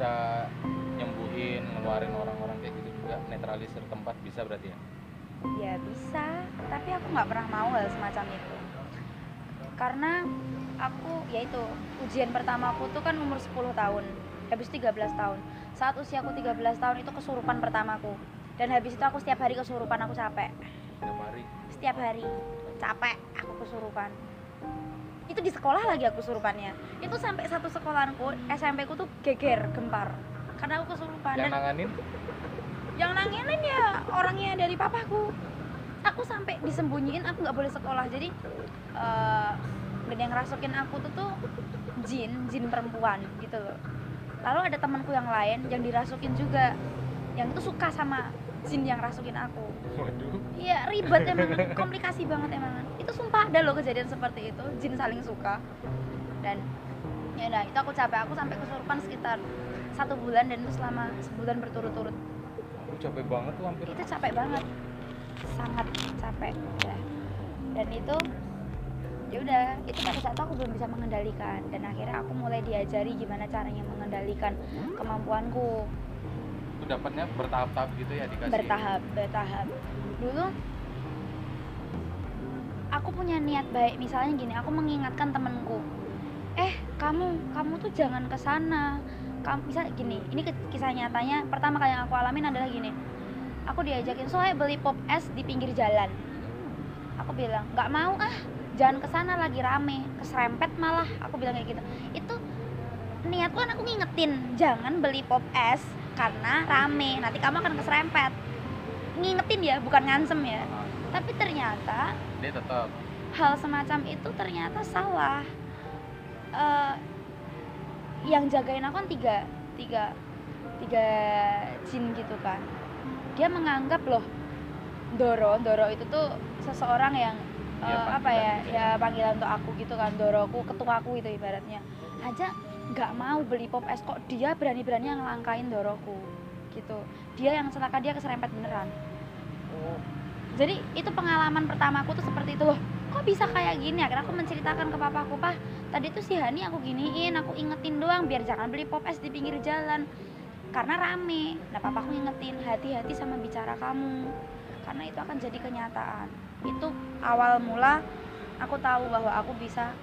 bisa nyembuhin ngeluarin orang-orang kayak gitu juga netralisir tempat bisa berarti ya? Ya bisa. Tapi aku nggak pernah mau hal semacam itu. Karena aku ya itu ujian pertama aku tuh kan umur 10 tahun. Habis 13 tahun. Saat usiaku 13 tahun itu kesurupan pertamaku. Dan habis itu aku setiap hari kesurupan aku capek. Tiap hari? Setiap hari. Capek aku kesurupan itu di sekolah lagi aku kesurupannya itu sampai satu sekolahanku SMP ku tuh geger gempar. Karena aku kesurupan. Yang dan nanganin? Yang nanginin ya orangnya dari papaku. Aku sampai disembunyiin aku nggak boleh sekolah. Jadi eh, dan yang rasukin aku tuh tuh jin jin perempuan gitu loh. Lalu ada temanku yang lain yang dirasukin juga. Yang itu suka sama jin yang rasukin aku. Waduh. Iya ribet emang. Komplikasi banget emang itu sumpah ada loh kejadian seperti itu. Jin saling suka. Dan ya udah itu aku capek. Aku sampai kesurupan sekitar satu bulan dan itu selama sebulan berturut-turut. Aku capek banget tuh hampir. Itu capek banget. Sangat capek ya. Dan itu ya udah itu pada saat itu aku belum bisa mengendalikan. Dan akhirnya aku mulai diajari gimana caranya mengendalikan kemampuanku. Itu dapatnya bertahap-tahap gitu ya dikasih bertahap bertahap. Dulu aku punya niat baik. Misalnya gini aku mengingatkan temenku. Eh kamu kamu tuh jangan ke sana. Kamu bisa gini ini kisah nyatanya. Pertama kali yang aku alamin adalah gini. Aku diajakin soalnya beli pop es di pinggir jalan. Aku bilang nggak mau ah. Jangan ke sana lagi rame. Keserempet malah. Aku bilang kayak gitu. Itu niatku kan aku ngingetin jangan beli pop es karena rame. Nanti kamu akan keserempet. Ngingetin ya bukan ngansem ya. Tapi ternyata dia tetap hal semacam itu ternyata salah. Eh, yang jagain aku kan tiga tiga tiga jin gitu kan. Dia menganggap loh Doro Doro itu tuh seseorang yang eh, apa ya gitu ya. panggilan untuk aku gitu kan Doroku ketuaku itu ibaratnya. Aja nggak mau beli pop es kok dia berani berani yang ngelangkain Doroku gitu. Dia yang celaka dia keserempet beneran. Oh jadi itu pengalaman pertamaku tuh seperti itu loh. Kok bisa kayak gini? Akhirnya aku menceritakan ke papaku pah tadi tuh si Hani aku giniin aku ingetin doang biar jangan beli pop es di pinggir jalan. Karena rame. Nah papaku ngingetin hati-hati sama bicara kamu karena itu akan jadi kenyataan. Itu awal mula aku tahu bahwa aku bisa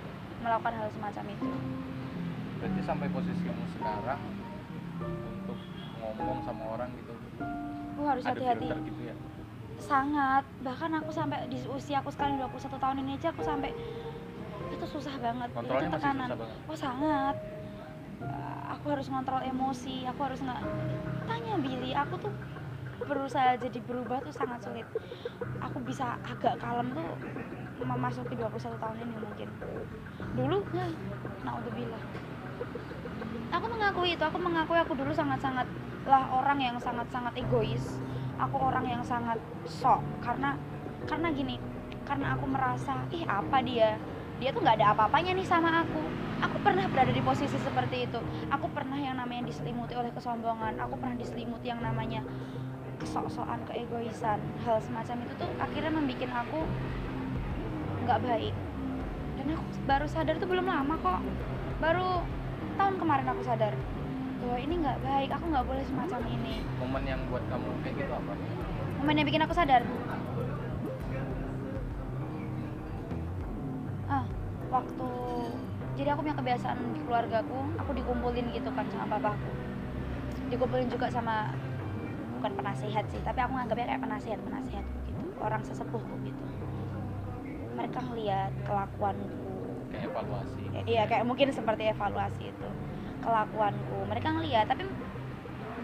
melakukan hal semacam itu. Berarti sampai posisimu sekarang untuk ngomong sama orang gitu aku harus hati-hati. gitu ya sangat. Bahkan aku sampai di usia aku sekarang 21 tahun ini aja aku sampai itu susah banget. Kontrolnya itu tekanan. susah banget? Oh sangat. Uh, aku harus ngontrol emosi aku harus nggak tanya Billy. Aku tuh berusaha jadi berubah tuh sangat sulit. Aku bisa agak kalem tuh memasuki 21 tahun ini mungkin. Dulu ya naudzubillah. Aku mengakui itu aku mengakui aku dulu sangat-sangat lah orang yang sangat-sangat egois aku orang yang sangat sok. Karena karena gini karena aku merasa ih apa dia? Dia tuh nggak ada apa-apanya nih sama aku. Aku pernah berada di posisi seperti itu. Aku pernah yang namanya diselimuti oleh kesombongan. Aku pernah diselimuti yang namanya kesok-sokan keegoisan. Hal semacam itu tuh akhirnya membuat aku nggak baik. Dan aku baru sadar tuh belum lama kok. Baru tahun kemarin aku sadar bahwa ini nggak baik aku nggak boleh semacam ini. Momen yang buat kamu kayak gitu apa? Momen yang bikin aku sadar. Ah waktu jadi aku punya kebiasaan di keluargaku aku dikumpulin gitu kan sama papaku. Dikumpulin juga sama bukan penasihat sih tapi aku nganggapnya kayak penasihat penasihat gitu orang sesepuhku gitu. Mereka ngeliat kelakuanku. Kayak evaluasi. Ya, iya kayak mungkin seperti evaluasi itu kelakuanku. Mereka ngeliat tapi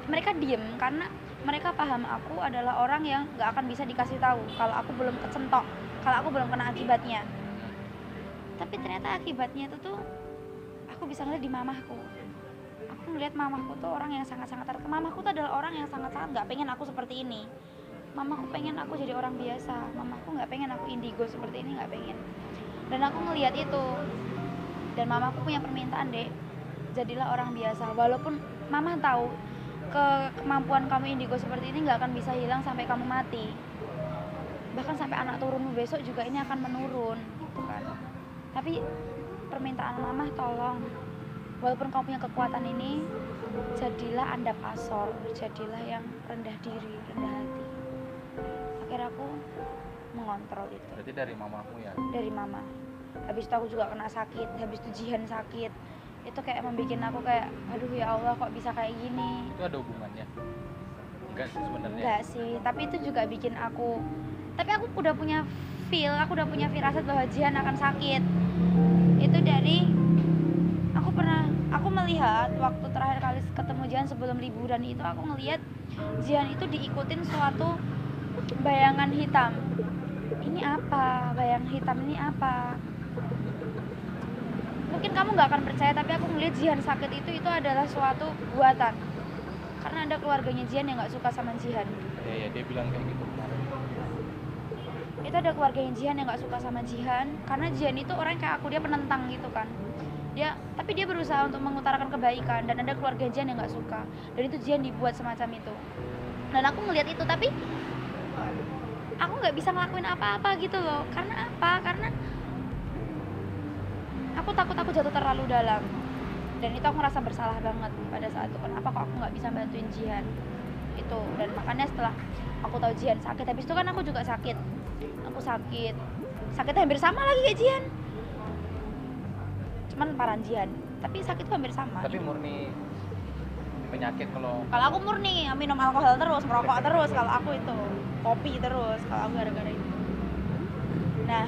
mereka diem karena mereka paham aku adalah orang yang nggak akan bisa dikasih tahu kalau aku belum kecentok kalau aku belum kena akibatnya. Tapi ternyata akibatnya itu tuh aku bisa ngeliat di mamahku. Aku ngeliat mamahku tuh orang yang sangat-sangat ter- mamahku tuh adalah orang yang sangat-sangat nggak pengen aku seperti ini. Mamaku pengen aku jadi orang biasa mamaku nggak pengen aku indigo seperti ini nggak pengen. Dan aku ngeliat itu. Dan mamaku punya permintaan dek jadilah orang biasa. Walaupun mama tahu ke kemampuan kamu indigo seperti ini nggak akan bisa hilang sampai kamu mati. Bahkan sampai anak turunmu besok juga ini akan menurun gitu kan. Tapi permintaan mama tolong. Walaupun kamu punya kekuatan ini jadilah anda pasor jadilah yang rendah diri rendah hati. Akhirnya aku mengontrol itu. Berarti dari mamamu ya? Dari mama. Habis itu aku juga kena sakit habis itu jihan sakit itu kayak membuat aku kayak aduh ya Allah kok bisa kayak gini? Itu ada hubungannya? Enggak sih sebenarnya. Enggak sih tapi itu juga bikin aku tapi aku udah punya feel aku udah punya firasat bahwa jihan akan sakit. Itu dari aku pernah aku melihat waktu terakhir kali ketemu Jihan sebelum liburan itu aku ngelihat Jihan itu diikutin suatu bayangan hitam. Ini apa? Bayang hitam ini apa mungkin kamu nggak akan percaya tapi aku ngelihat Jihan sakit itu itu adalah suatu buatan. Karena ada keluarganya Jihan yang nggak suka sama Jihan. Ya ya dia bilang kayak gitu kemarin. Itu ada keluarganya Jihan yang nggak suka sama Jihan. Karena Jihan itu orang kayak aku dia penentang gitu kan. Dia tapi dia berusaha untuk mengutarakan kebaikan dan ada keluarga Jihan yang nggak suka. Dan itu Jihan dibuat semacam itu. Dan aku ngelihat itu tapi aku nggak bisa ngelakuin apa-apa gitu loh. Karena apa? Karena aku takut aku jatuh terlalu dalam. Dan itu aku merasa bersalah banget pada saat itu. Kenapa kok aku nggak bisa bantuin Jihan? Itu. Dan makanya setelah aku tahu Jihan sakit habis itu kan aku juga sakit. Aku sakit. Sakit hampir sama lagi kayak Jihan. Cuman paran Jihan. Tapi sakit hampir sama. Tapi murni penyakit kalau kalau aku murni minum alkohol terus merokok terus kalau aku itu kopi terus kalau aku gara-gara itu. Nah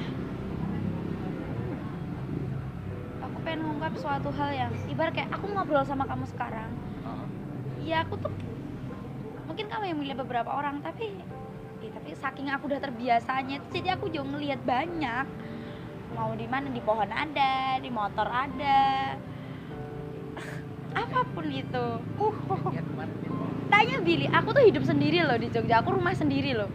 mengungkap suatu hal yang ibarat kayak aku ngobrol sama kamu sekarang uh, ya aku tuh mungkin kamu yang melihat beberapa orang tapi ya, tapi saking aku udah terbiasanya jadi aku juga ngelihat banyak. Mau di mana di pohon ada di motor ada apa pun itu. Uh tanya Billy aku tuh hidup sendiri loh di Jogja aku rumah sendiri loh.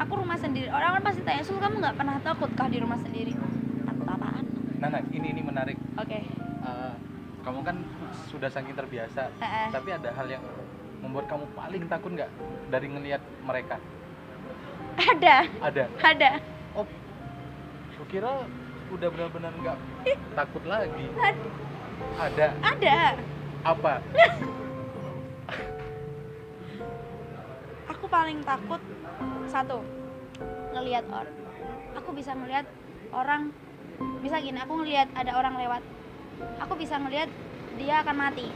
Aku rumah sendiri orang kan pasti tanya sul kamu nggak pernah takut kah di rumah sendiri? Takut apaan? Nah, nah ini ini menarik oke. Eh, kamu kan sudah saking terbiasa Heeh. tapi ada hal yang membuat kamu paling takut nggak dari ngelihat mereka? Ada. Ada? Ada. Oh kira udah benar-benar nggak takut lagi. Ada? Ada. Ada apa? Aku paling takut satu ngelihat orang aku bisa ngelihat orang bisa gini aku ngelihat ada orang lewat. Aku bisa ngelihat dia akan mati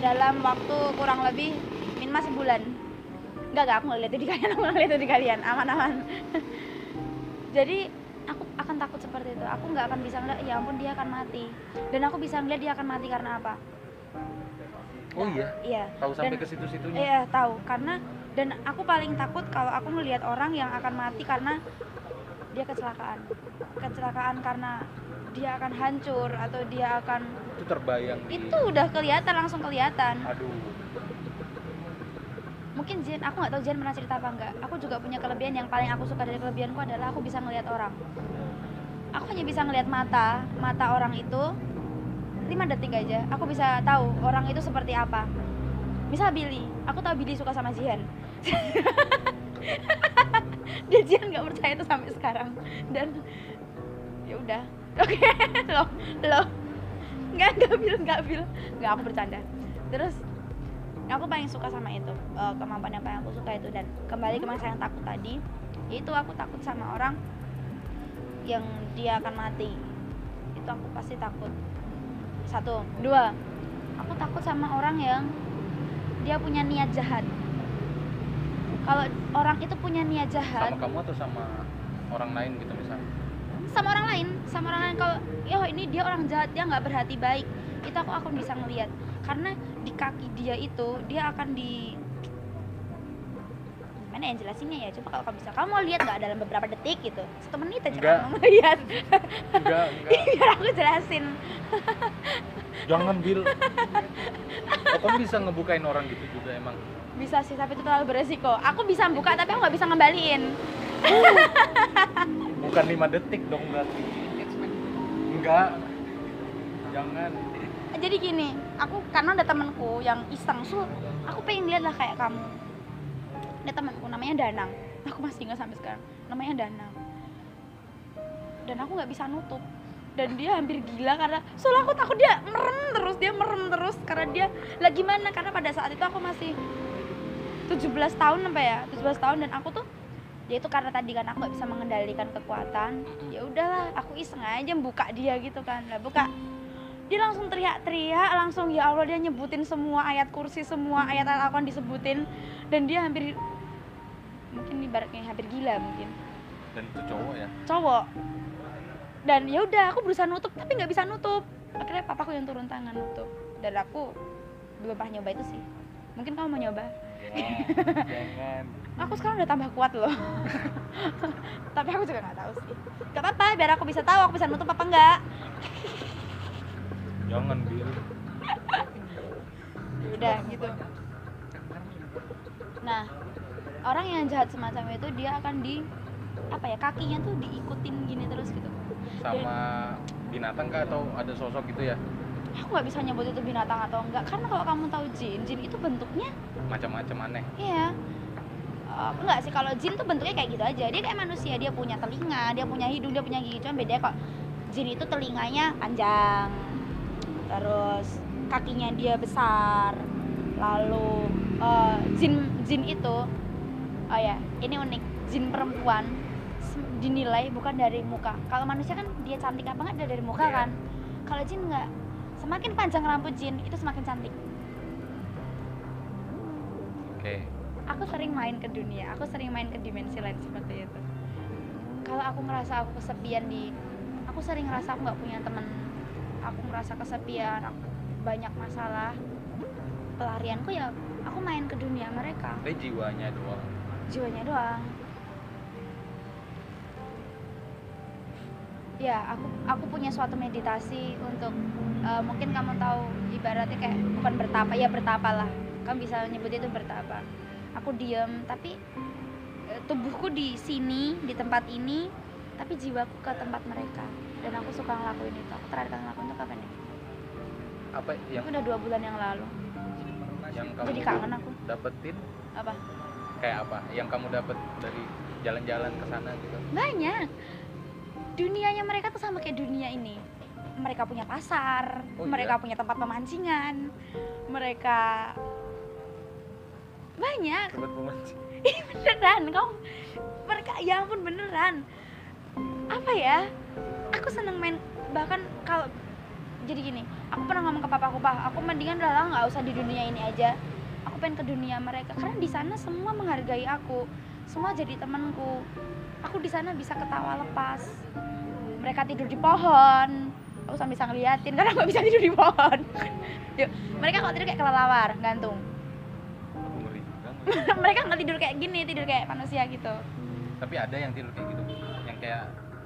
dalam waktu kurang lebih minimal sebulan enggak enggak aku ngeliat itu di kalian aku ngeliat itu di kalian. Aman aman jadi aku akan takut seperti itu. Aku nggak akan bisa ngeliat ya ampun dia akan mati. Dan aku bisa ngeliat dia akan mati karena apa? Oh iya? iya. Tahu sampai Dan- ke situ-situnya? Iya tahu. Karena dan aku paling takut kalau aku ngelihat orang yang akan mati karena dia kecelakaan. Kecelakaan karena dia akan hancur atau dia akan itu terbayang di itu udah kelihatan langsung kelihatan. Aduh. Mungkin Jen aku nggak tahu Jen pernah cerita apa enggak aku juga punya kelebihan yang paling aku suka dari kelebihanku adalah aku bisa ngelihat orang. Aku hanya bisa ngelihat mata mata orang itu 5 detik aja. Aku bisa tahu orang itu seperti apa. Misal Billy. Aku tahu Billy suka sama Jihan dan Jihan nggak percaya itu sampai sekarang. Dan ya udah. Oke lo lo nggak nggak bil nggak bil. Nggak aku bercanda. Terus aku paling suka sama itu eh, kemampuan yang paling aku suka itu. Dan kembali ke masa yang takut tadi itu aku takut sama orang yang dia akan mati. Itu aku pasti takut. Satu dua aku takut sama orang yang dia punya niat jahat kalau orang itu punya niat jahat. Sama kamu atau sama orang lain gitu misalnya sama orang lain sama orang lain. Kalau ya ini dia orang jahat dia nggak berhati baik. Itu aku akan bisa ngelihat karena di kaki dia itu dia akan di gimana yang jelasinnya ya? Coba kalau kamu bisa. Kamu mau lihat nggak dalam beberapa detik gitu? Satu menit aja Enggak. kamu lihat. Enggak enggak. Biar aku jelasin jangan bil. Oh, kamu bisa ngebukain orang gitu juga emang? Bisa sih tapi itu terlalu beresiko. Aku bisa buka tapi aku nggak bisa ngembaliin. Bukan lima detik dong berarti. Enggak. Jangan. Jadi gini aku karena ada temanku yang iseng sul aku pengen lihat lah kayak kamu. Ada temanku namanya Danang. Aku masih ingat sampai sekarang. Namanya Danang. Dan aku nggak bisa nutup dan dia hampir gila karena soalnya aku takut dia merem terus dia merem terus karena dia lah gimana? Karena pada saat itu aku masih 17 tahun apa ya 17 tahun dan aku tuh ya itu karena tadi kan aku nggak bisa mengendalikan kekuatan ya udahlah aku iseng aja buka dia gitu kan. Lah buka dia langsung teriak-teriak langsung ya Allah dia nyebutin semua ayat kursi semua ayat al Quran disebutin dan dia hampir mungkin ibaratnya hampir gila mungkin. Dan itu cowok ya? Cowok dan ya udah aku berusaha nutup tapi nggak bisa nutup. Akhirnya papaku yang turun tangan nutup. Dan aku belum pernah nyoba itu sih. Mungkin kamu mau nyoba? Jangan. Aku sekarang udah tambah kuat loh. Tapi aku juga nggak tahu sih. Gak apa-apa biar aku bisa tahu aku bisa nutup apa enggak jangan bil. Ya udah gitu. Nah orang yang jahat semacam itu dia akan di apa ya kakinya tuh diikutin gini terus gitu sama binatang kah atau ada sosok gitu ya aku nggak bisa nyebut itu binatang atau enggak karena kalau kamu tahu jin jin itu bentuknya macam-macam aneh Iya. Eh, enggak sih kalau jin tuh bentuknya kayak gitu aja. Dia kayak manusia, dia punya telinga, dia punya hidung, dia punya gigi. Cuma beda kok. Jin itu telinganya panjang. Terus kakinya dia besar. Lalu eh, jin jin itu oh ya, ini unik. Jin perempuan dinilai bukan dari muka. Kalau manusia kan dia cantik apa enggak dari muka Iya. kan. Kalau jin enggak. Semakin panjang rambut jin itu semakin cantik. oke aku sering main ke dunia aku sering main ke dimensi lain seperti itu kalau aku ngerasa aku kesepian di aku sering ngerasa aku nggak punya teman aku ngerasa kesepian aku banyak masalah pelarianku ya aku main ke dunia mereka tapi jiwanya doang jiwanya doang ya aku aku punya suatu meditasi untuk eh, mungkin kamu tahu ibaratnya kayak bukan bertapa ya bertapa lah. Kamu bisa nyebut itu bertapa. Aku diem tapi eh, tubuhku di sini di tempat ini tapi jiwaku ke tempat mereka. Dan aku suka ngelakuin itu. Aku terakhir kali ngelakuin itu kapan ya? Apa yang itu udah dua bulan yang lalu. Yang kamu jadi kangen aku. dapetin? Apa? Kayak apa? Yang kamu dapet dari jalan-jalan ke sana gitu? Banyak dunianya mereka tuh sama kayak dunia ini. Mereka punya pasar Oh, mereka iya? punya tempat pemancingan mereka banyak. Tempat pemancing beneran kamu mereka ya ampun beneran. Apa ya? Aku seneng main bahkan kalau jadi gini aku pernah ngomong ke papaku pak aku mendingan udah lah nggak usah di dunia ini aja. Aku pengen ke dunia mereka. Karena di sana semua menghargai aku semua jadi temanku. Aku di sana bisa ketawa lepas mereka tidur di pohon. Aku sambil bisa ngeliatin karena nggak bisa tidur di pohon. Yuk, mereka kalau tidur kayak kelelawar gantung. Mereka nggak tidur kayak gini tidur kayak manusia gitu. Tapi ada yang tidur kayak gitu yang kayak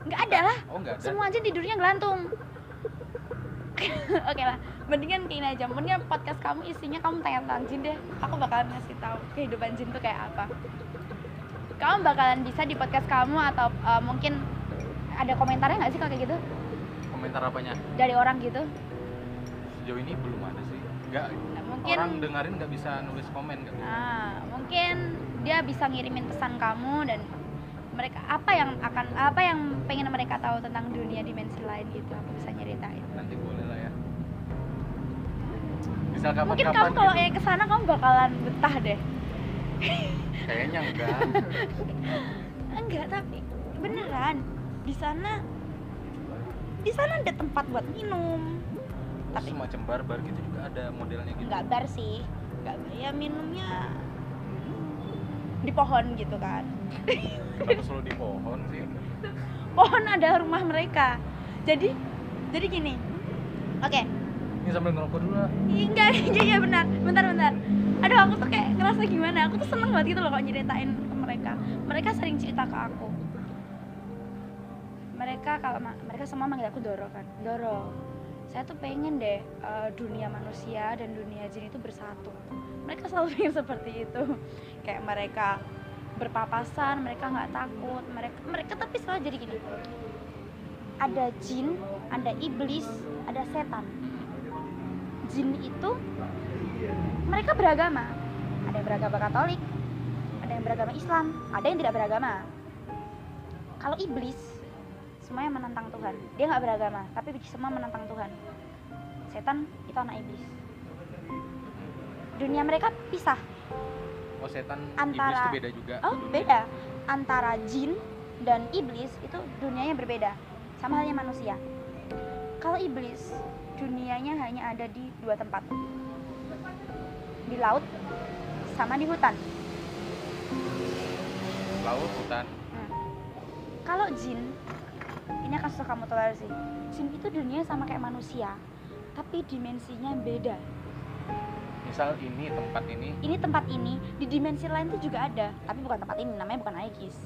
nggak ada lah. Oh nggak ada? Semua aja tidurnya gelantung oke lah mendingan kayak ini aja. Mendingan podcast kamu isinya kamu tanya tentang jin deh. Aku bakalan ngasih tahu kehidupan jin tuh kayak apa. Kamu bakalan bisa di podcast kamu atau uh, mungkin ada komentarnya nggak sih kayak gitu? Komentar apanya? Dari orang gitu. Sejauh ini belum ada sih. Nggak Nah, mungkin orang dengerin nggak bisa nulis komen bisa. ah mungkin dia bisa ngirimin pesan kamu dan mereka apa yang akan apa yang pengen mereka tahu tentang dunia dimensi lain gitu aku bisa nyeritain. Nanti boleh lah ya. Misal kapan mungkin kapan kamu kalau gitu. yang ke sana kamu bakalan betah deh. Kayaknya enggak. Enggak tapi beneran di sana di sana ada tempat buat minum. Oh, Tapi- semacam bar-bar gitu juga ada modelnya gitu? Nggak bar sih. Nggak ya minumnya di pohon gitu kan. Kenapa selalu di pohon sih? Pohon ada rumah mereka. Jadi jadi gini. Oke. Ini sambil ngerokok dulu lah. Enggak iya iya benar. Bentar bentar. Aduh aku tuh kayak ngerasa gimana. Aku tuh seneng banget gitu loh kalau nyeritain ke mereka. Mereka sering cerita ke aku mereka kalau mereka semua manggil aku Doro kan. Doro. Saya tuh pengen deh eh, dunia manusia dan dunia jin itu bersatu. Mereka selalu pengen seperti itu. Kayak mereka berpapasan mereka nggak takut mereka mereka tapi selalu jadi gini. Ada jin ada iblis ada setan. Jin itu mereka beragama. Ada yang beragama Katolik ada yang beragama Islam ada yang tidak beragama. Kalau iblis semuanya menentang Tuhan. Dia nggak beragama tapi semua menentang Tuhan. Setan itu anak iblis. Dunia mereka pisah. Oh setan iblis Antara- itu beda juga oh beda. Antara jin dan iblis itu dunianya berbeda. Sama halnya manusia. Kalau iblis dunianya hanya ada di dua tempat. Di laut sama di hutan. Laut hutan. Hmm. Kalau jin, ini akan susah kamu toleransi. Jin itu dunia sama kayak manusia, tapi dimensinya beda. misal ini tempat ini Ini tempat ini di dimensi lain tuh juga ada, tapi bukan tempat ini, namanya bukan Aegis.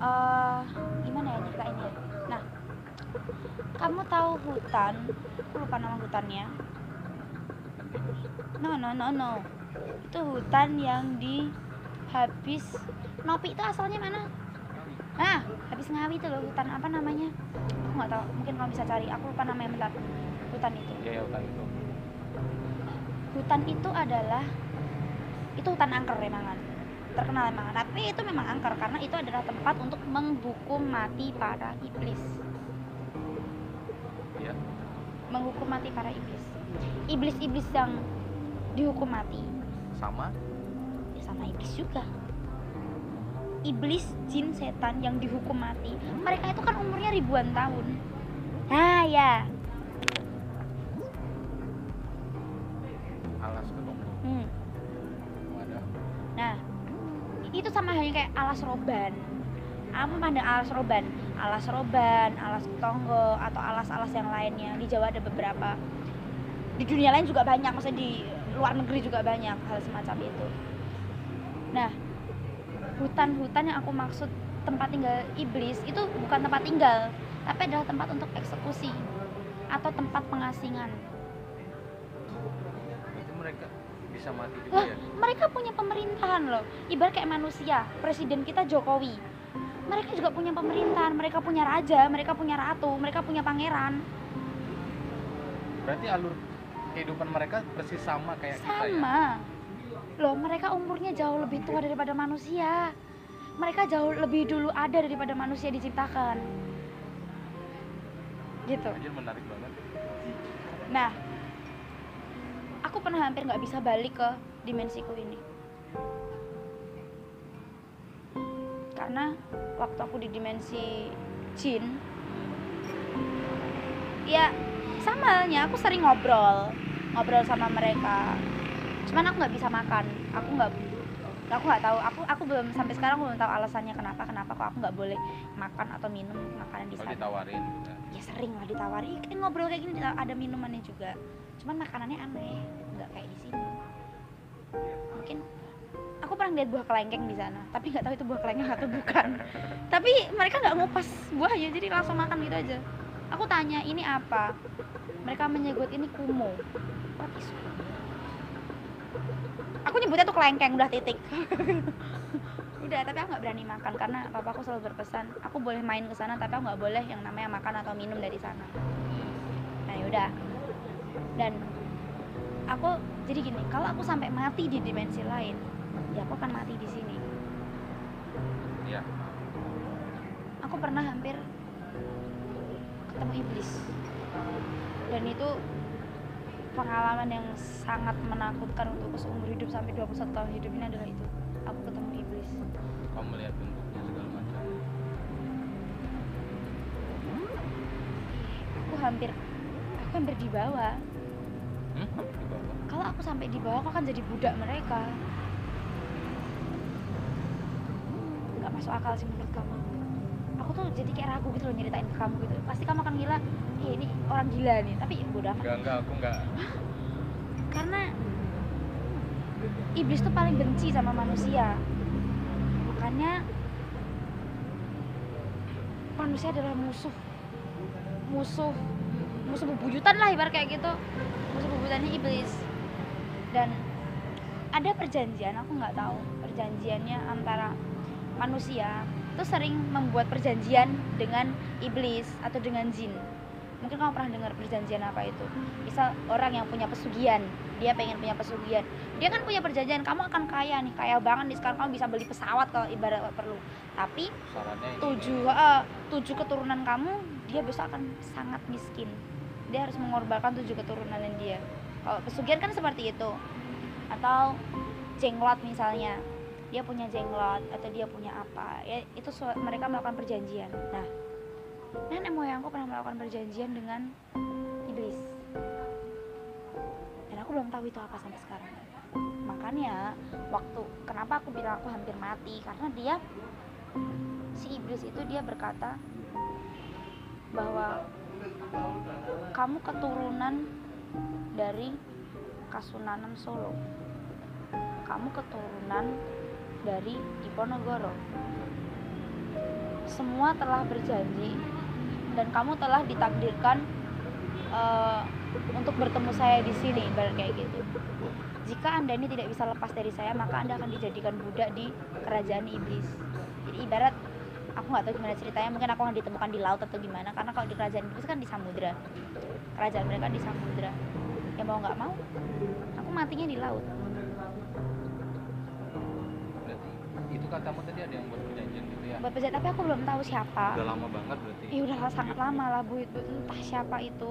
Eh, gimana ya ceritainnya? Nah, kamu tahu hutan? Aku lupa nama hutannya. No, no, no, no. Itu hutan yang di habis Nopi itu asalnya mana? Nah, habis Ngawi itu loh hutan apa namanya? Aku nggak tahu. Mungkin kamu bisa cari. Aku lupa namanya bentar. Hutan itu. ya ya hutan itu Hutan itu adalah itu hutan angker emangan. Terkenal emangan. Tapi itu memang angker karena itu adalah tempat untuk menghukum mati para iblis. ya Menghukum mati para iblis. Iblis-iblis yang dihukum mati sama ya sama iblis juga iblis jin setan yang dihukum mati. Mereka itu kan umurnya ribuan tahun. Nah ya. Alas hmm. nah itu sama halnya kayak alas roban. Apa pandang alas roban? Alas roban alas tonggo atau alas-alas yang lainnya. Di Jawa ada beberapa. Di dunia lain juga banyak maksudnya di luar negeri juga banyak hal semacam itu. Nah hutan-hutan yang aku maksud tempat tinggal iblis itu bukan tempat tinggal tapi adalah tempat untuk eksekusi atau tempat pengasingan itu mereka bisa mati juga Lah, ya mereka punya pemerintahan loh. Ibarat kayak manusia, presiden kita Jokowi. Mereka juga punya pemerintahan, mereka punya raja, mereka punya ratu, mereka punya pangeran. berarti alur kehidupan mereka persis sama kayak kita ya Sama. Loh, mereka umurnya jauh lebih tua daripada manusia. Mereka jauh lebih dulu ada daripada manusia diciptakan. Gitu. Menarik banget Nah, aku pernah hampir nggak bisa balik ke dimensiku ini. Karena waktu aku di dimensi jin, ya sama halnya aku sering ngobrol, ngobrol sama mereka. Cuman aku nggak bisa makan, aku nggak aku nggak tahu. Aku aku belum sampai sekarang belum tahu alasannya kenapa kenapa kok aku nggak boleh makan atau minum makanan di kalau sana. ditawarin ya sering lah ditawari. Kan ngobrol kayak gini ada minumannya juga. Cuman makanannya aneh. Nggak kayak di sini. Mungkin aku pernah lihat buah kelengkeng di sana tapi nggak tahu itu buah kelengkeng atau bukan. Tapi mereka nggak ngupas buahnya jadi langsung makan gitu aja. Aku tanya ini apa? Mereka menyebut ini kumo what is kumo aku nyebutnya tuh kelengkeng udah titik. Udah tapi aku nggak berani makan karena papaku selalu berpesan aku boleh main ke sana tapi aku nggak boleh yang namanya makan atau minum dari sana. Nah yaudah dan aku jadi gini kalau aku sampai mati di dimensi lain ya aku akan mati di sini. Iya. aku pernah hampir ketemu iblis. Dan itu pengalaman yang sangat menakutkan untuk seumur hidup sampai 21 tahun hidup ini adalah itu. Aku ketemu iblis. Kamu melihat bentuknya segala macam. Aku hampir aku hampir di bawah. Hmm? Kalau aku sampai di bawah aku akan jadi budak mereka. Nggak masuk akal sih menurut kamu aku tuh jadi kayak ragu gitu loh nyeritain ke kamu gitu. Pasti kamu akan gila "Ih, ini orang gila nih. Tapi bodoh amat enggak enggak aku enggak. Karena iblis tuh paling benci sama manusia. Makanya manusia adalah musuh. Musuh musuh bebuyutan lah ibarat kayak gitu. Musuh bebuyutannya iblis. Dan ada perjanjian aku nggak tahu perjanjiannya antara manusia tuh sering membuat perjanjian dengan iblis atau dengan jin. Mungkin kamu pernah dengar perjanjian apa itu? Misal orang yang punya pesugihan dia pengen punya pesugihan. Dia kan punya perjanjian kamu akan kaya nih kaya banget nih sekarang kamu bisa beli pesawat kalau ibarat perlu. Tapi tujuh eh, tujuh keturunan kamu dia besok akan sangat miskin. Dia harus mengorbankan tujuh keturunan dia. Kalau pesugihan kan seperti itu. Atau jenglot misalnya dia punya jenglot atau dia punya apa ya itu mereka melakukan perjanjian. Nah nenek moyangku pernah melakukan perjanjian dengan iblis. Dan aku belum tahu itu apa sampai sekarang. Makanya waktu kenapa aku bilang aku hampir mati? Karena dia si iblis itu dia berkata bahwa kamu keturunan dari Kasunanan Solo. Kamu keturunan dari Diponegoro. Semua telah berjanji dan kamu telah ditakdirkan eh, untuk bertemu saya di sini, ibarat kayak gitu. Jika anda ini tidak bisa lepas dari saya, maka anda akan dijadikan budak di kerajaan iblis. Jadi ibarat aku nggak tahu gimana ceritanya mungkin aku akan ditemukan di laut atau gimana karena kalau di kerajaan iblis kan di samudra kerajaan mereka di samudra ya mau nggak mau aku matinya di laut katamu tadi ada yang buat perjanjian gitu ya buat pejabat tapi aku belum tahu siapa udah lama banget berarti ya udah sangat lama lah bu itu entah siapa itu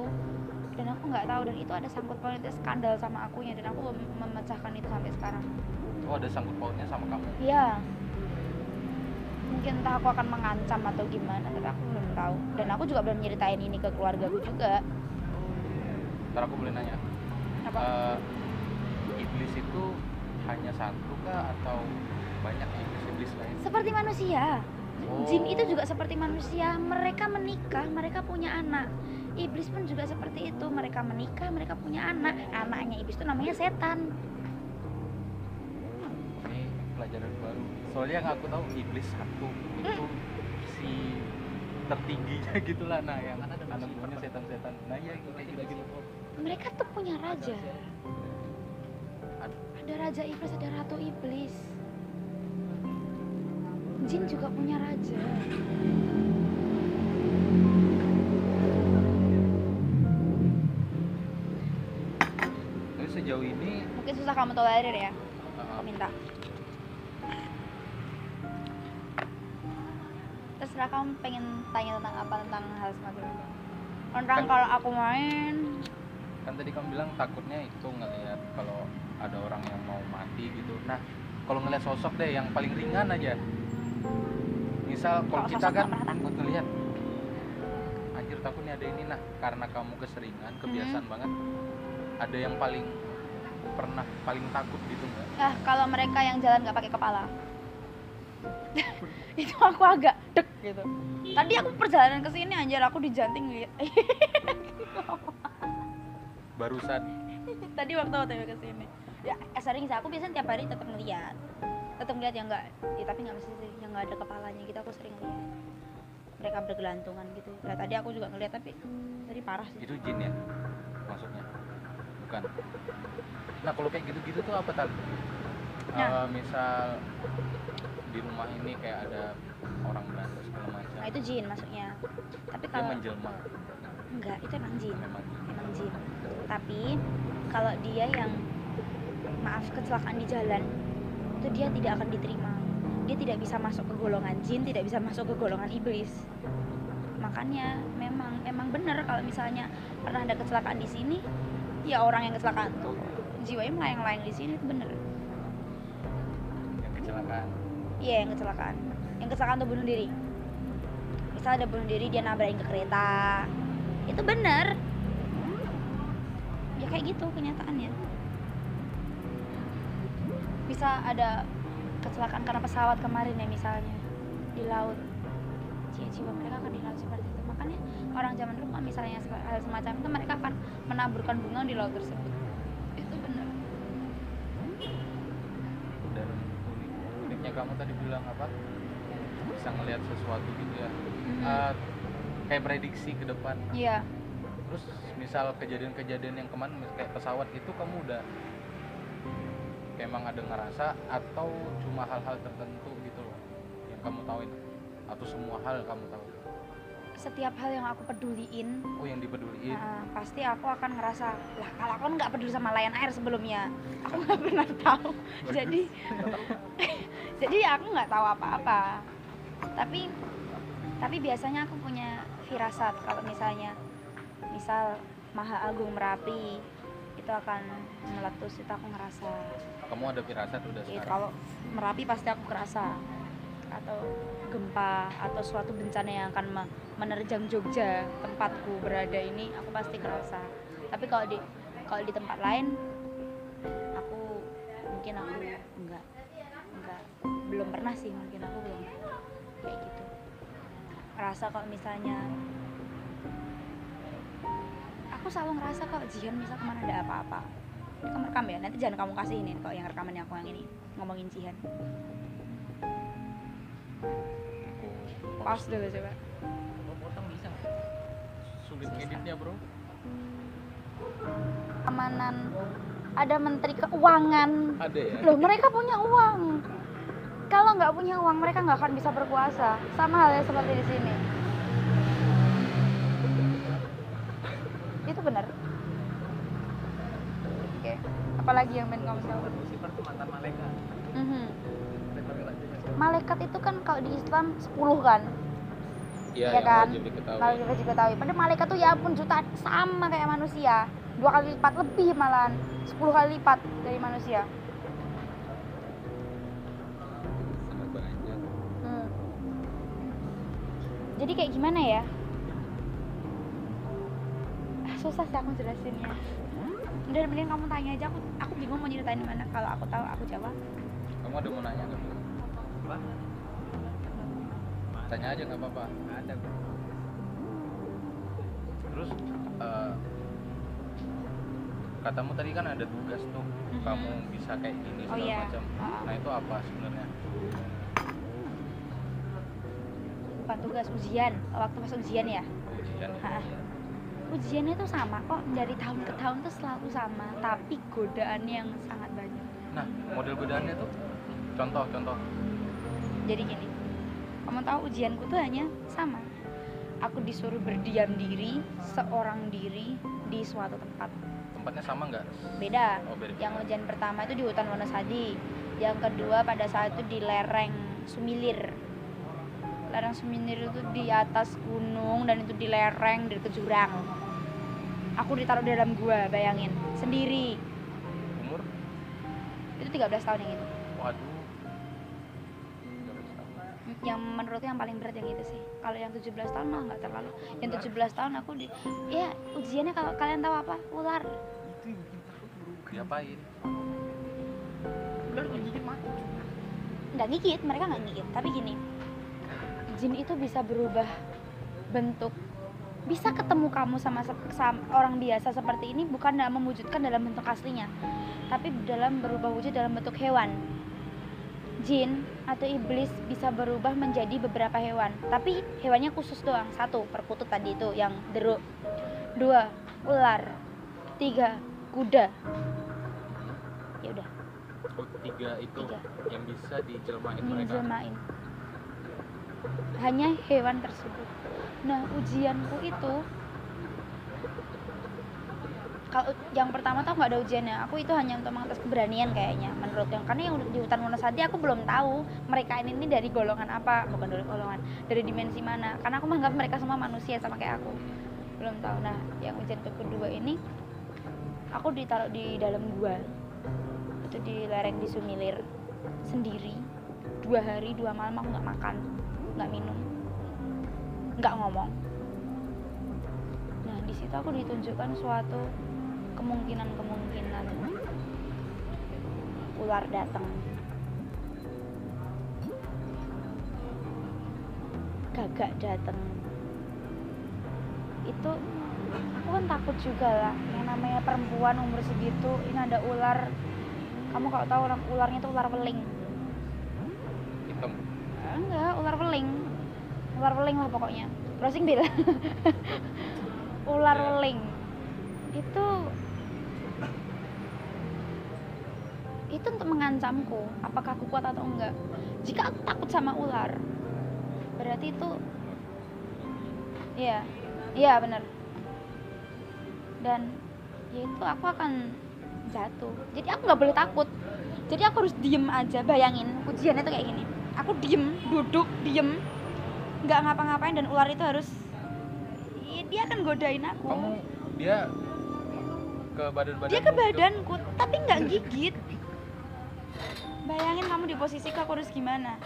dan aku nggak tahu dan itu ada sangkut pautnya skandal sama akunya dan aku belum memecahkan itu sampai sekarang oh ada sangkut pautnya sama kamu Iya. Mungkin entah aku akan mengancam atau gimana, tapi aku belum tahu. Dan aku juga belum nyeritain ini ke keluargaku juga. ntar aku boleh nanya Apa? Eh, iblis itu hanya satu kah atau banyak iblis-iblis lain seperti manusia. Oh. Jin itu juga seperti manusia. Mereka menikah, mereka punya anak. Iblis pun juga seperti itu. Mereka menikah, mereka punya anak. Anaknya iblis itu namanya setan. ini pelajaran baru soalnya yang aku tahu iblis satu itu si tertingginya gitulah nah yang anak punya setan-setan nah ya gitu kayak gitu gitu Mereka tuh punya raja. Ad- Ada raja iblis, ada ratu iblis. Jin juga punya raja. tapi sejauh ini Mungkin susah kamu tolerir ya. Aku minta. Terserah kamu pengen tanya tentang apa tentang hal semacam itu. Tentang Kan- kalau aku main, kan tadi kamu bilang takutnya itu ngelihat kalau ada orang yang mau mati gitu nah kalau ngelihat sosok deh yang paling ringan aja misal kalau kita kan takut. ngelihat anjir takut nih ada ini nah karena kamu keseringan kebiasaan Hmm. banget ada yang paling pernah paling takut gitu nggak ah kalau mereka yang jalan nggak pakai kepala, itu aku agak dek gitu. Tadi aku perjalanan ke sini anjir aku dijanting lihat. barusan Tadi waktu OTW ke sini. Ya eh, sering sih aku biasanya tiap hari tetap ngeliat. Tetap ngeliat yang enggak, ya, tapi nggak mesti sih yang nggak ada kepalanya gitu aku sering lihat. Mereka bergelantungan gitu. Nah, tadi aku juga ngeliat tapi tadi parah sih. itu jin ya maksudnya bukan nah kalau kayak gitu-gitu tuh apa tadi Nah. misal di rumah ini kayak ada orang Belanda segala macam Nah, itu jin maksudnya. Tapi dia kalau menjelma enggak, itu emang jin. memang Emang jin. Tapi kalau dia yang maaf kecelakaan di jalan itu dia tidak akan diterima. Dia tidak bisa masuk ke golongan jin, tidak bisa masuk ke golongan iblis. Makanya memang emang benar kalau misalnya pernah ada kecelakaan di sini, ya orang yang kecelakaan tuh jiwanya melayang-layang di sini itu bener. yang kecelakaan Iya yang kecelakaan. Yang kecelakaan tuh bunuh diri. Misal ada bunuh diri dia nabrakin ke kereta. Itu bener. Ya kayak gitu kenyataannya. Bisa ada kecelakaan karena pesawat kemarin ya misalnya di laut. Jiwa-jiwa mereka akan di laut seperti itu. Makanya orang zaman dulu kan misalnya hal semacam itu mereka akan menaburkan bunga di laut tersebut. Itu bener. dan unik uniknya kamu tadi bilang apa bisa ngelihat sesuatu gitu ya Mhm. Eh, kayak prediksi ke depan Iya. terus misal kejadian-kejadian yang kemarin kayak pesawat itu kamu udah emang ada ngerasa atau cuma hal-hal tertentu gitu loh yang kamu tahu atau semua hal kamu tahu? Setiap hal yang aku peduliin oh yang dipeduliin? Nah, pasti aku akan ngerasa lah kalau aku nggak peduli sama Lion Air sebelumnya aku nggak pernah tahu. Jadi jadi aku nggak tahu apa-apa. Tapi tapi biasanya aku punya firasat kalau misalnya misal Maha Agung Merapi itu akan meletus itu aku ngerasa. Kamu ada firasat udah Ya, sekarang? kalau Merapi pasti aku kerasa. Atau gempa atau suatu bencana yang akan me- menerjang Jogja tempatku berada ini aku pasti kerasa. Tapi kalau di kalau di tempat lain aku mungkin aku enggak enggak belum pernah sih mungkin aku belum kayak gitu. Ngerasa kalau misalnya aku selalu ngerasa kalau Jihan misal ke mana ada apa-apa. Ini kamu rekam ya? Nanti jangan kamu kasih ini kalau yang rekamannya aku yang ini ngomongin Jihan. Pause dulu coba. Mau potong bisa sulit ngeditnya bro. Keamanan ada menteri keuangan. Ada ya? Loh mereka punya uang. Kalau nggak punya uang mereka nggak akan bisa berkuasa. Sama halnya seperti di sini itu benar oke apalagi yang main kamu tahu Lucifer tuh mantan malaikat Mhm. malaikat itu kan kalau di Islam 10 kan iya yang kan? wajib diketahui kalau kita juga tahu padahal malaikat tuh ya ampun jutaan sama kayak manusia dua kali lipat lebih malahan 10 kali lipat dari manusia sangat banyak Hmm. Jadi kayak gimana ya? Ah, Susah sih aku jelasinnya. Udah mending kamu tanya aja aku aku bingung mau ceritain mana kalau aku tahu aku jawab. kamu ada mau nanya nggak apa tanya aja nggak apa-apa ada terus eh, katamu tadi kan ada tugas tuh Mhm. kamu bisa kayak gini Oh segala iya. macam Ah. nah itu apa sebenarnya Bukan tugas ujian, waktu pas ujian ya. ujian Ha-ha. Ujiannya tuh sama kok dari tahun ke tahun tuh selalu sama, tapi godaannya yang sangat banyak. nah model godaannya tuh contoh contoh Jadi gini, kamu tahu ujianku tuh hanya sama. Aku disuruh berdiam diri, seorang diri di suatu tempat. tempatnya sama nggak Beda. oh beda Yang ujian pertama itu di hutan Wonosadi. Yang kedua pada saat itu di lereng Sumilir. Lereng Sumilir itu di atas gunung dan itu di lereng di dekat jurang. Aku ditaruh di dalam gua, bayangin, sendiri. umur Itu 13 tahun yang itu. waduh Yang menurutku yang paling berat yang itu sih. Kalau yang 17 tahun malah nggak terlalu. Yang 17 tahun aku di ya ujiannya kalau kalian tahu apa? Ular. diapain ular ngegigit mati nggak gigit mereka nggak gigit tapi gini jin itu bisa berubah bentuk bisa ketemu kamu sama, sep- sam- orang biasa seperti ini bukan dalam mewujudkan dalam bentuk aslinya tapi dalam berubah wujud dalam bentuk hewan. Jin atau iblis bisa berubah menjadi beberapa hewan tapi hewannya khusus doang. Satu perkutut tadi itu yang deruk dua ular. Tiga kuda. Ya udah. Oh tiga itu Tiga. yang bisa dijelmain mereka. Hanya hewan tersebut nah ujianku itu kalau yang pertama tuh nggak ada ujiannya. Aku itu hanya untuk mengetes keberanian kayaknya menurut yang karena yang di hutan Wonosadi aku belum tahu mereka ini, ini dari golongan apa bukan dari golongan dari dimensi mana. Karena aku menganggap mereka semua manusia sama kayak aku. Belum tahu. Nah yang ujian kedua ini aku ditaruh di dalam gua. Itu di lereng di Sumilir. Sendiri. Dua hari dua malam aku nggak makan nggak minum nggak ngomong. Nah di situ aku ditunjukkan suatu kemungkinan kemungkinan ular datang. Gagak datang. Itu aku kan takut juga lah. Yang namanya perempuan umur segitu ini ada ular. Kamu kalau tahu orang ularnya itu ular weling. Hitam. Enggak ular weling ular weling lah pokoknya. Browsing bill. Ular Ya. weling. Itu itu untuk mengancamku apakah aku kuat atau enggak. Jika aku takut sama ular berarti itu iya iya benar. Dan ya itu aku akan jatuh. Jadi aku nggak boleh takut. Jadi aku harus diem aja. Bayangin ujiannya tuh kayak gini. Aku diem duduk diem nggak ngapa-ngapain dan ular itu harus Iya, dia akan godain aku. Kamu dia ke badan badan dia ke badanku tapi nggak gigit. Bayangin kamu di posisi aku harus gimana?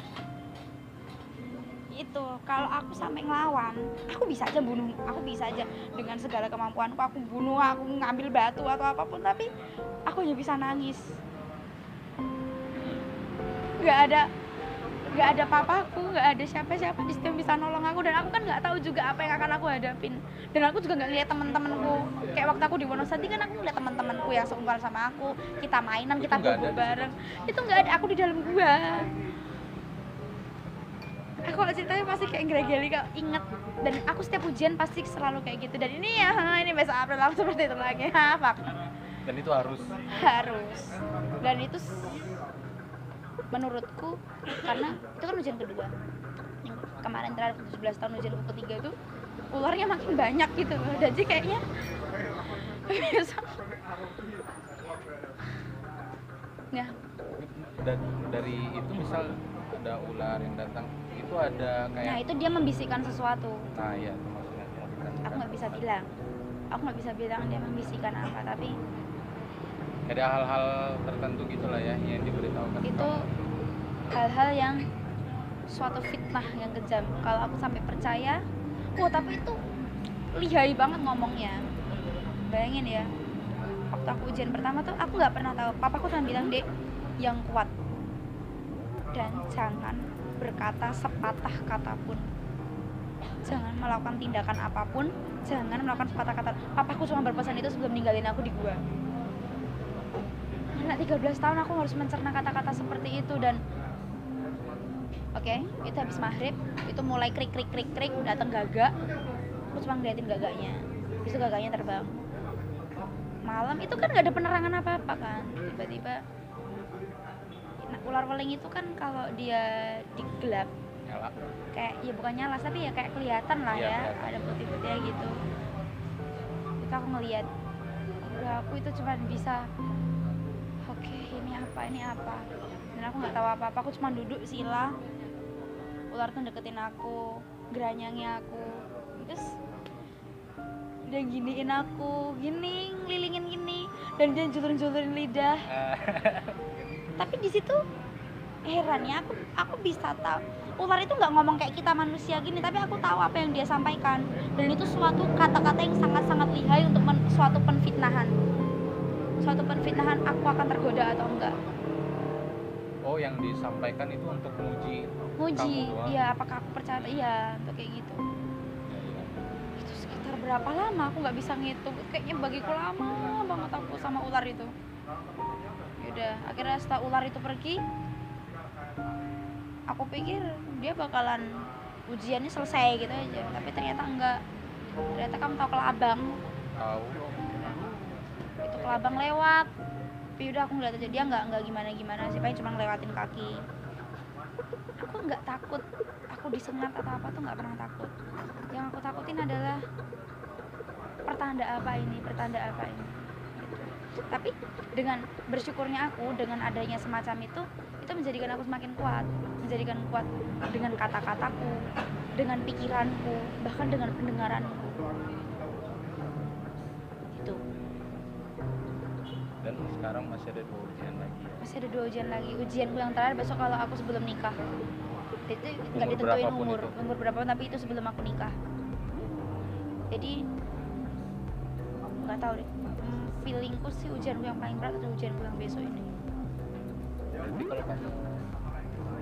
Itu kalau aku sampai ngelawan aku bisa aja bunuh aku bisa aja. Dengan segala kemampuanku aku bunuh aku ngambil batu atau apa pun tapi aku hanya bisa nangis. Nggak ada nggak ada papaku nggak ada siapa-siapa di situ yang bisa nolong aku. Dan aku kan nggak tahu juga apa yang akan aku hadapin. Dan aku juga nggak lihat teman-temanku kayak waktu aku di Wonosati kan aku ngeliat teman-temanku yang seumuran sama aku. Kita mainan kita bobo bareng. Itu nggak ada aku di dalam gua. Aku kalau ceritanya pasti kayak geli kak inget. Dan aku setiap ujian pasti selalu kayak gitu. Dan ini ya ini besok April langsung seperti itu lagi. Ha dan itu harus. Harus. Dan itu menurutku karena itu kan ujian kedua. Yang kemarin terakhir 17 tahun ujian ketiga itu ularnya makin banyak gitu loh. Dan jadi kayaknya ya. Dan dari itu misal ada ular yang datang itu ada kayak nah itu dia membisikkan sesuatu. Nah iya aku nggak bisa bilang. Aku nggak bisa bilang dia membisikkan apa tapi ada hal-hal tertentu gitulah ya yang diberitahukan. Itu kamu. Hal-hal yang suatu fitnah yang kejam. Kalau aku sampai percaya wah tapi itu lihai banget ngomongnya. Bayangin ya waktu aku ujian pertama tuh aku nggak pernah tahu. Papaku cuma bilang dek yang kuat dan jangan berkata sepatah kata pun. Jangan melakukan tindakan apa pun jangan melakukan sepatah kata. Papaku cuma berpesan itu sebelum ninggalin aku di gua. Anak 13 tahun aku harus mencerna kata-kata seperti itu dan oke itu habis maghrib itu mulai krik krik krik krik datang gagak aku cuma ngeliatin gagaknya itu gagaknya terbang. Malam itu kan nggak ada penerangan apa apa kan tiba-tiba nah, ular weling itu kan kalau dia digelap nyala. kayak ya bukan nyala tapi ya kayak kelihatan lah Iya, ya kelihatan. ada putih-putihnya gitu. Itu aku ngeliat udah aku itu cuma bisa oke ini apa ini apa? Dan aku nggak tahu apa apa aku cuma duduk sila ular tuh deketin aku geranyangi aku. Terus dia giniin aku gini ngelilingin gini. Dan dia julur-julurin lidah. Tapi di situ heran ya aku aku bisa tahu. Ular itu nggak ngomong kayak kita manusia gini tapi aku tahu apa yang dia sampaikan. Dan itu suatu kata-kata yang sangat-sangat lihai untuk men- suatu penfitnahan. Suatu penfitnahan aku akan tergoda atau enggak. Oh yang disampaikan itu untuk menguji muji iya apakah aku percaya iya untuk kayak gitu. Itu sekitar berapa lama aku nggak bisa ngitung. Kayaknya bagiku lama banget aku sama ular itu. Yaudah akhirnya setelah ular itu pergi aku pikir dia bakalan ujiannya selesai gitu aja. Tapi ternyata enggak ternyata kamu tahu kelabang. Tahu. Itu kelabang lewat. Tapi udah aku ngeliat aja dia nggak nggak gimana gimana sih. Paling cuma ngelewatin kaki aku nggak takut. Aku disengat atau apa tuh nggak pernah takut. Yang aku takutin adalah pertanda apa ini pertanda apa ini gitu. tapi dengan bersyukurnya aku dengan adanya semacam itu itu menjadikan aku semakin kuat menjadikan kuat dengan kata-kataku dengan pikiranku bahkan dengan pendengaranku. Itu dan sekarang masih ada dua ujian lagi masih ada dua ujian lagi. Ujianku yang terakhir besok kalau aku sebelum nikah. Itu nggak ditentuin umur. itu? umur berapa tapi itu sebelum aku nikah. Jadi nggak tahu deh. Feelingku sih ujianku yang paling berat atau ujianku yang besok ini. Berarti kalau kamu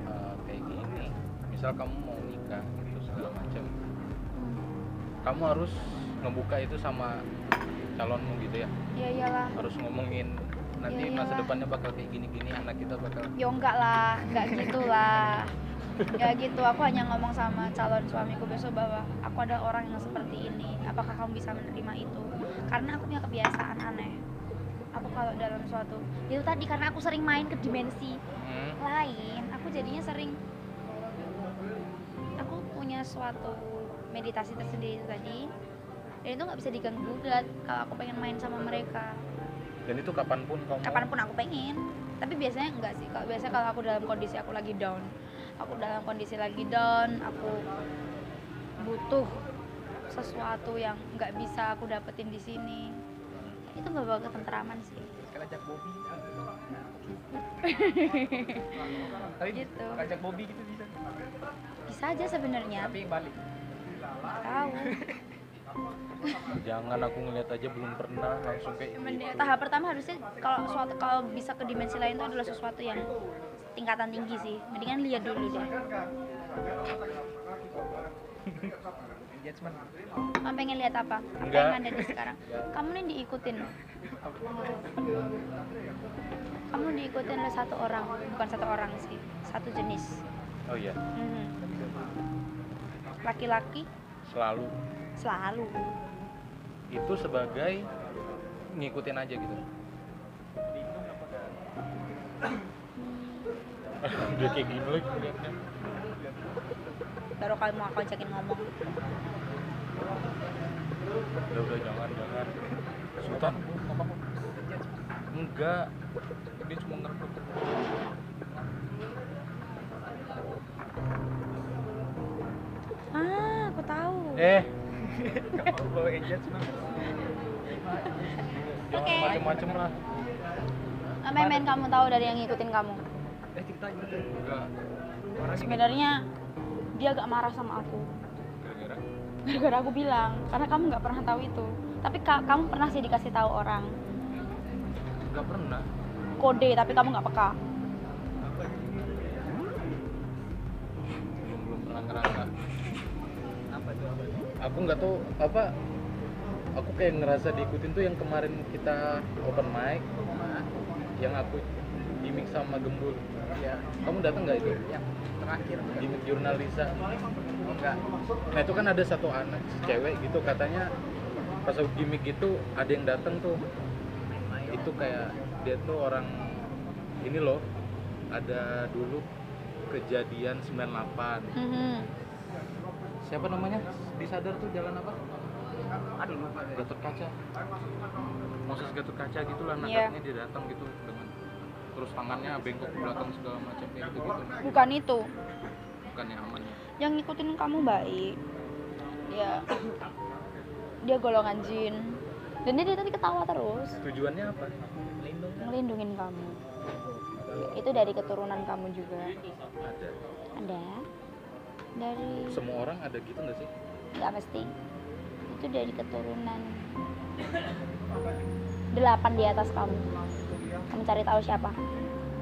uh, kayak gini, misal kamu mau nikah gitu segala macam, hmm. kamu harus ngebuka itu sama calonmu gitu ya, ya iyalah. Harus ngomongin nanti Ya masa depannya bakal kayak gini-gini, anak kita bakal ya enggak lah enggak gitu lah ya gitu aku hanya ngomong sama calon suamiku besok bahwa aku ada orang yang seperti ini. Apakah kamu bisa menerima itu? Karena aku punya kebiasaan aneh. Aku kalau dalam suatu itu tadi karena aku sering main ke dimensi hmm, lain aku jadinya sering aku punya suatu meditasi tersendiri itu tadi. Dan itu nggak bisa diganggu gugat kalau aku pengen main sama mereka dan itu kapan pun kamu kapan pun aku pengen tapi biasanya enggak sih kalau biasanya kalau aku dalam kondisi aku lagi down aku dalam kondisi lagi down aku butuh sesuatu yang nggak bisa aku dapetin di sini itu bawa ketentraman sih Sekali ajak Bobby. Tapi Gitu. ajak Bobby gitu bisa. bisa aja sebenarnya Tapi balik. Nggak tahu jangan aku ngeliat aja belum pernah langsung kayak gitu. tahap pertama harusnya kalau suatu kalau bisa ke dimensi lain itu adalah sesuatu yang tingkatan tinggi sih. Mendingan lihat dulu deh. Kamu pengen lihat apa? Apa Enggak. yang ada di sekarang? Kamu nih diikutin. Kamu diikutin oleh satu orang. Bukan satu orang sih. Satu jenis. Oh iya. Mhm. laki-laki? Selalu. Selalu itu sebagai ngikutin aja gitu. Dia kayak gini lagi. Baru kali mau aku ajakin ngomong. Udah udah jangan jangan. Sultan. Enggak. Dia cuma ngerebut. Ah aku tahu. Eh bawa engagement. Oke. macem-macem lah. Apa yang main kamu tahu dari yang ngikutin kamu? Eh cerita gitu. enggak. Orang sebenarnya dia agak marah sama aku. Gara-gara? Gara-gara aku bilang karena kamu nggak pernah tahu itu. Tapi ka- kamu pernah sih dikasih tahu orang. Enggak pernah. Kode tapi kamu nggak peka aku nggak tahu apa aku kayak ngerasa diikutin tuh yang kemarin kita open mic yang aku gimmick sama gembul Iya. kamu datang nggak itu Yang terakhir. gimmick jurnalisa Oh, enggak. nah itu kan ada satu anak cewek gitu katanya pas aku gimmick gitu ada yang datang tuh itu kayak dia tuh orang ini loh ada dulu kejadian 98 Mhm. Siapa namanya? Disadar tuh jalan apa? Aduh lupa. Gatot Kaca. Moses Gatot Kaca gitulah katanya dia datang gitu dengan terus tangannya bengkok ke belakang segala macam kayak gitu gitu bukan itu. Bukan yang aman ya? Yang ngikutin kamu baik. Dia dia golongan jin. Dan dia dari tadi ketawa terus. Tujuannya apa? Lindung. ngelindungin kamu. Itu dari keturunan kamu juga. Ada. Ada dari semua orang ada gitu nggak sih? Nggak mesti. Itu dari keturunan. Delapan di atas kamu. Kamu cari tahu siapa.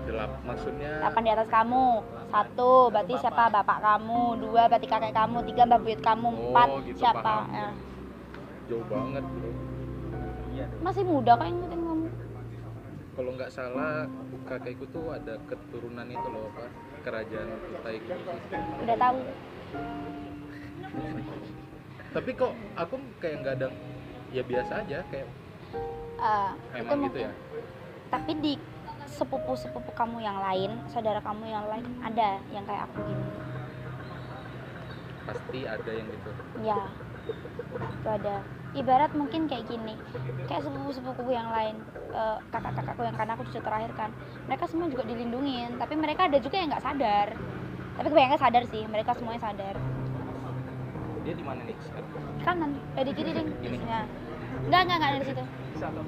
Gelap maksudnya delapan di atas kamu. Satu berarti siapa? Bapak kamu. Dua berarti kakek kamu. Tiga mbak buyut kamu. Oh, empat gitu, siapa? paham. Ya. jauh banget bro. Iya. masih muda kok yang ngikutin kamu. Kalau nggak salah kakekku tuh ada keturunan itu loh apa kerajaan Kutai gitu. Udah tahu. Tapi kok aku kayak nggak ada ya biasa aja kayak Eh, itu emang gitu mungkin. Ya tapi di sepupu sepupu kamu yang lain saudara kamu yang lain ada yang kayak aku gini pasti ada yang gitu. Ya itu ada ibarat mungkin kayak gini kayak sepupu sepupuku yang lain eh, kakak-kakakku yang karena aku cucu terakhir kan mereka semua juga dilindungin tapi mereka ada juga yang nggak sadar. Tapi kebanyakan sadar sih mereka semuanya sadar. Dia di mana nih? Di kanan eh di kiri ding Ini? ya enggak enggak enggak dari situ. Bisa loh.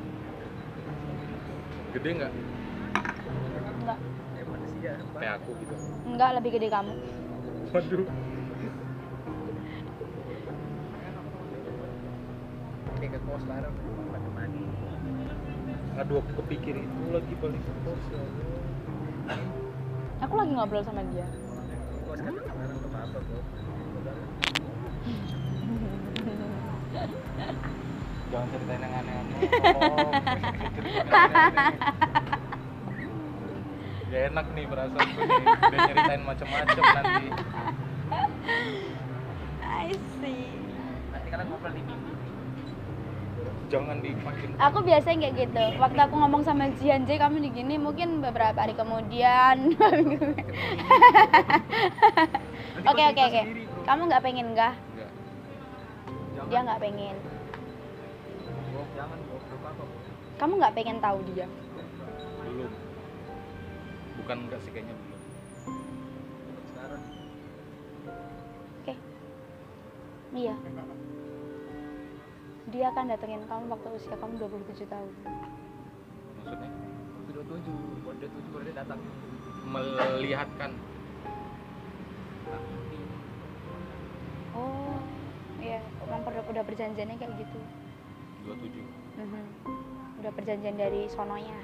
gede nggak? Manusia. kayak aku gitu. Enggak lebih gede kamu. Waduh Kayak ke kos. Pakai mandi. aduh aku kepikir itu lagi balik ke pos ya Allah. aku lagi ngobrol sama dia Kos kan apa kok? jangan ceritain yang aneh-aneh. Gak enak nih perasaan gue nih udah nyeritain macam-macam nanti I see Nanti kalian ngobrol di minggu. Jangan dimakin aku biasanya kayak gitu. Waktu aku ngomong sama Jian J kamu di gini mungkin beberapa hari kemudian. Oke, oke, oke. kamu nggak pengen nggak? Enggak dia nggak pengen. Kamu nggak pengen tahu dia? Belum. Bukan enggak sih kayaknya belum. Sekarang. Oke. Iya dia akan datengin kamu waktu usia kamu 27 tahun. Maksudnya? Sudah tujuh, buat dia tujuh baru dia datang. melihatkan. Oh iya. Emang udah, udah perjanjiannya kayak gitu. 27 Mhm. udah perjanjian dari sononya.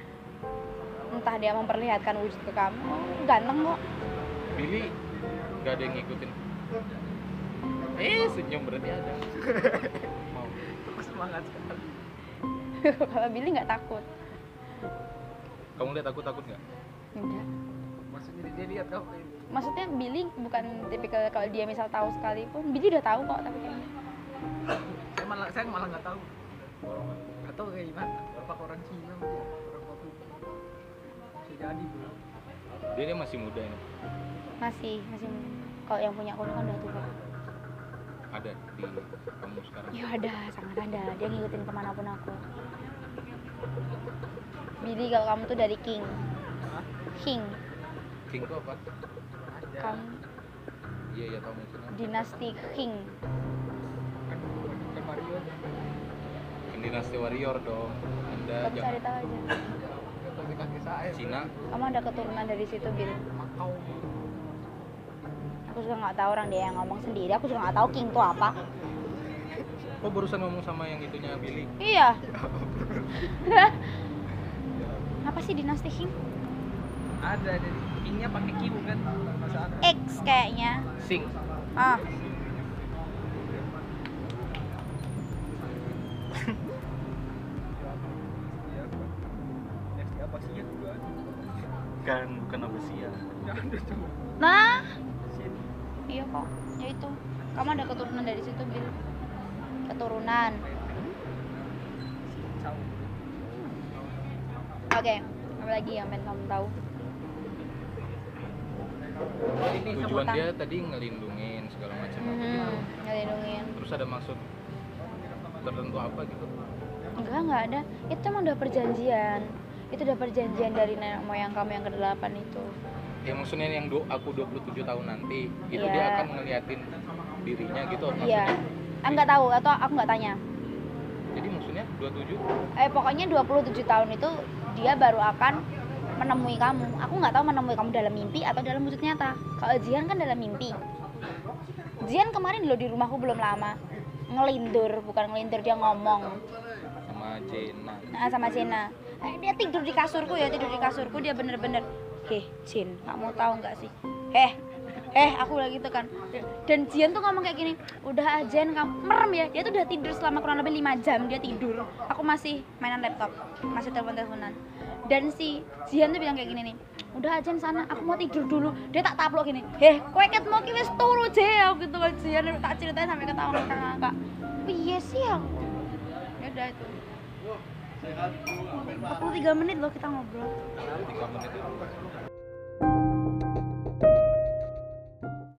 Entah dia memperlihatkan wujud ke kamu. Oh, ganteng kok. Billy nggak ada yang ngikutin. Eh senyum berarti ada semangat sekali. kalau Billy nggak takut kamu lihat aku takut nggak enggak Maksudnya dia lihat kamu ini. maksudnya Billy bukan tipikal kalau dia misal tahu sekalipun Billy udah tahu kok tapi kayaknya Saya malah saya malah nggak tahu. Nggak tahu kayak gimana. Apa orang Cina mungkin, orang Papua. Bisa jadi bro. dia, dia masih muda ini masih masih kalau yang punya aku kan udah tua ada di kamu sekarang? Ya ada sangat ada. Dia ngikutin ke mana pun aku. Billy kalau kamu tuh dari King. Hah? King. King itu apa? Kamu. Iya iya tahu maksudnya dinasti King. Kan bukan Mario. Kan dinasti warrior dong. Anda kamu cari tahu aja. Cina kamu ada keturunan dari situ Bill Makau. Aku juga nggak tahu orang dia yang ngomong sendiri. Aku juga nggak tahu King tuh apa. Kok barusan ngomong sama yang itunya Billy? Iya. Apa sih dinasti King? Ada jadi kingnya pakai Q kan. Masa ada. X kayaknya. Sing. Ah. Ya? Kan bukan Abesia ada cuma. nah Sin. iya kok ya itu kamu ada keturunan dari situ Bill keturunan. Oke apa lagi yang pengen kamu tahu? Tujuan dia tadi ngelindungin segala macam. Hmm, ngelindungin. Terus ada maksud tertentu apa gitu? Enggak enggak ada. Itu emang udah perjanjian. Itu udah perjanjian dari nenek moyang kamu yang ke-8 itu ya maksudnya yang do, aku 27 tahun nanti itu Iya. dia akan ngeliatin dirinya gitu maksudnya. Iya. Ah, nggak tahu atau aku nggak tanya. Jadi maksudnya 27 eh pokoknya 27 tahun itu dia baru akan menemui kamu. Aku nggak tahu menemui kamu dalam mimpi atau dalam wujud nyata. Kalau Jihan kan dalam mimpi. Jihan kemarin loh di rumahku belum lama. Ngelindur bukan ngelindur dia ngomong. Sama Jena. Nah, sama Cina eh, dia tidur di kasurku ya tidur di kasurku dia bener-bener heh Jin. Kamu tahu nggak sih? Heh eh aku lagi gitu kan dan Jian tuh ngomong kayak gini udah aja kamu merem ya. Dia tuh udah tidur selama kurang lebih 5 jam dia tidur. Aku masih mainan laptop masih telepon teleponan dan si Jian tuh bilang kayak gini nih udah aja sana aku mau tidur dulu. Dia tak taplok gini heh kowe ket mau ki wis turu je aku gitu kan Jian tak ceritain sampai ketawa ngakak piye sih aku? Ya udah itu. 43 menit loh kita ngobrol. 3 menit itu